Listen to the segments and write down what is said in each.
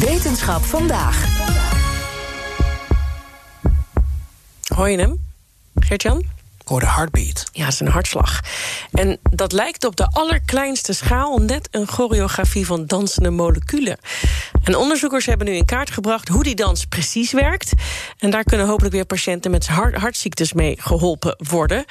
Wetenschap vandaag. Hoor je hem, Geert-Jan? Ik hoor de heartbeat. Ja, het is een hartslag. En dat lijkt op de allerkleinste schaal net een choreografie van dansende moleculen. En onderzoekers hebben nu in kaart gebracht hoe die dans precies werkt. En daar kunnen hopelijk weer patiënten met hart hartziektes mee geholpen worden.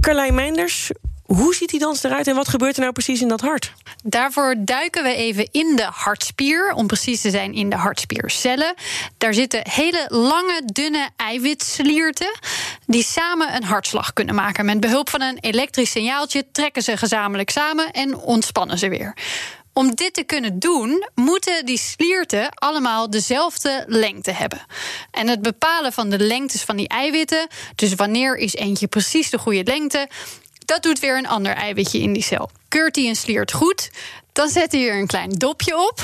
Carlijn Meinders, hoe ziet die dans eruit en wat gebeurt er nou precies in dat hart? Daarvoor duiken we even in de hartspier, om precies te zijn in de hartspiercellen. Daar zitten hele lange, dunne eiwitslierten die samen een hartslag kunnen maken. Met behulp van een elektrisch signaaltje trekken ze gezamenlijk samen en ontspannen ze weer. Om dit te kunnen doen, moeten die slierten allemaal dezelfde lengte hebben. En het bepalen van de lengtes van die eiwitten, dus wanneer is eentje precies de goede lengte, dat doet weer een ander eiwitje in die cel. Keurt die een sliert goed, dan zet hij er een klein dopje op.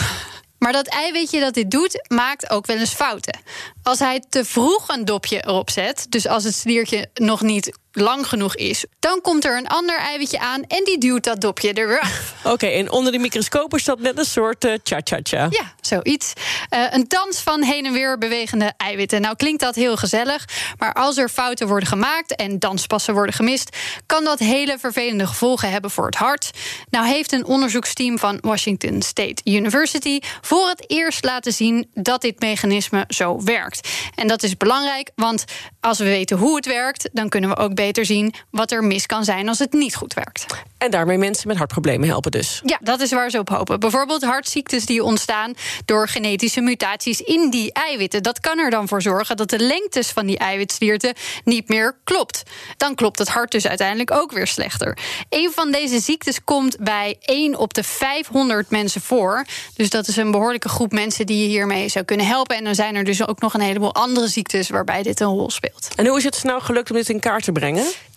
Maar dat eiwitje dat dit doet, maakt ook wel eens fouten. Als hij te vroeg een dopje erop zet, dus als het sliertje nog niet lang genoeg is, dan komt er een ander eiwitje aan en die duwt dat dopje er weer af. Oké, en onder de microscoop is dat net een soort uh, cha-cha-cha. Ja, zoiets. Uh, een dans van heen en weer bewegende eiwitten. Nou klinkt dat heel gezellig, maar als er fouten worden gemaakt en danspassen worden gemist, kan dat hele vervelende gevolgen hebben voor het hart. Nou heeft een onderzoeksteam van Washington State University voor het eerst laten zien dat dit mechanisme zo werkt. En dat is belangrijk, want als we weten hoe het werkt, dan kunnen we ook beter zien wat er mis kan zijn als het niet goed werkt. En daarmee mensen met hartproblemen helpen dus. Ja, dat is waar ze op hopen. Bijvoorbeeld hartziektes die ontstaan door genetische mutaties in die eiwitten. Dat kan er dan voor zorgen dat de lengtes van die eiwitslierten niet meer klopt. Dan klopt het hart dus uiteindelijk ook weer slechter. Een van deze ziektes komt bij 1 op de 500 mensen voor. Dus dat is een behoorlijke groep mensen die je hiermee zou kunnen helpen. En dan zijn er dus ook nog een heleboel andere ziektes waarbij dit een rol speelt. En hoe is het nou gelukt om dit in kaart te brengen?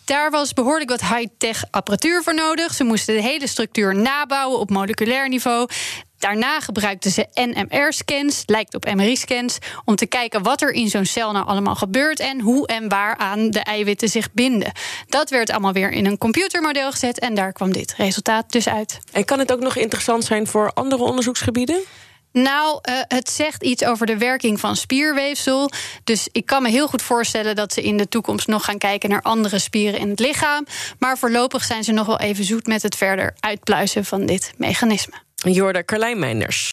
Daar was behoorlijk wat high-tech apparatuur voor nodig. Ze moesten de hele structuur nabouwen op moleculair niveau. Daarna gebruikten ze NMR-scans, lijkt op MRI-scans, om te kijken wat er in zo'n cel nou allemaal gebeurt en hoe en waaraan de eiwitten zich binden. Dat werd allemaal weer in een computermodel gezet en daar kwam dit resultaat dus uit. En kan het ook nog interessant zijn voor andere onderzoeksgebieden? Nou, uh, het zegt iets over de werking van spierweefsel. Dus ik kan me heel goed voorstellen dat ze in de toekomst nog gaan kijken naar andere spieren in het lichaam. Maar voorlopig zijn ze nog wel even zoet met het verder uitpluizen van dit mechanisme. Jorda Carlijn Meinders.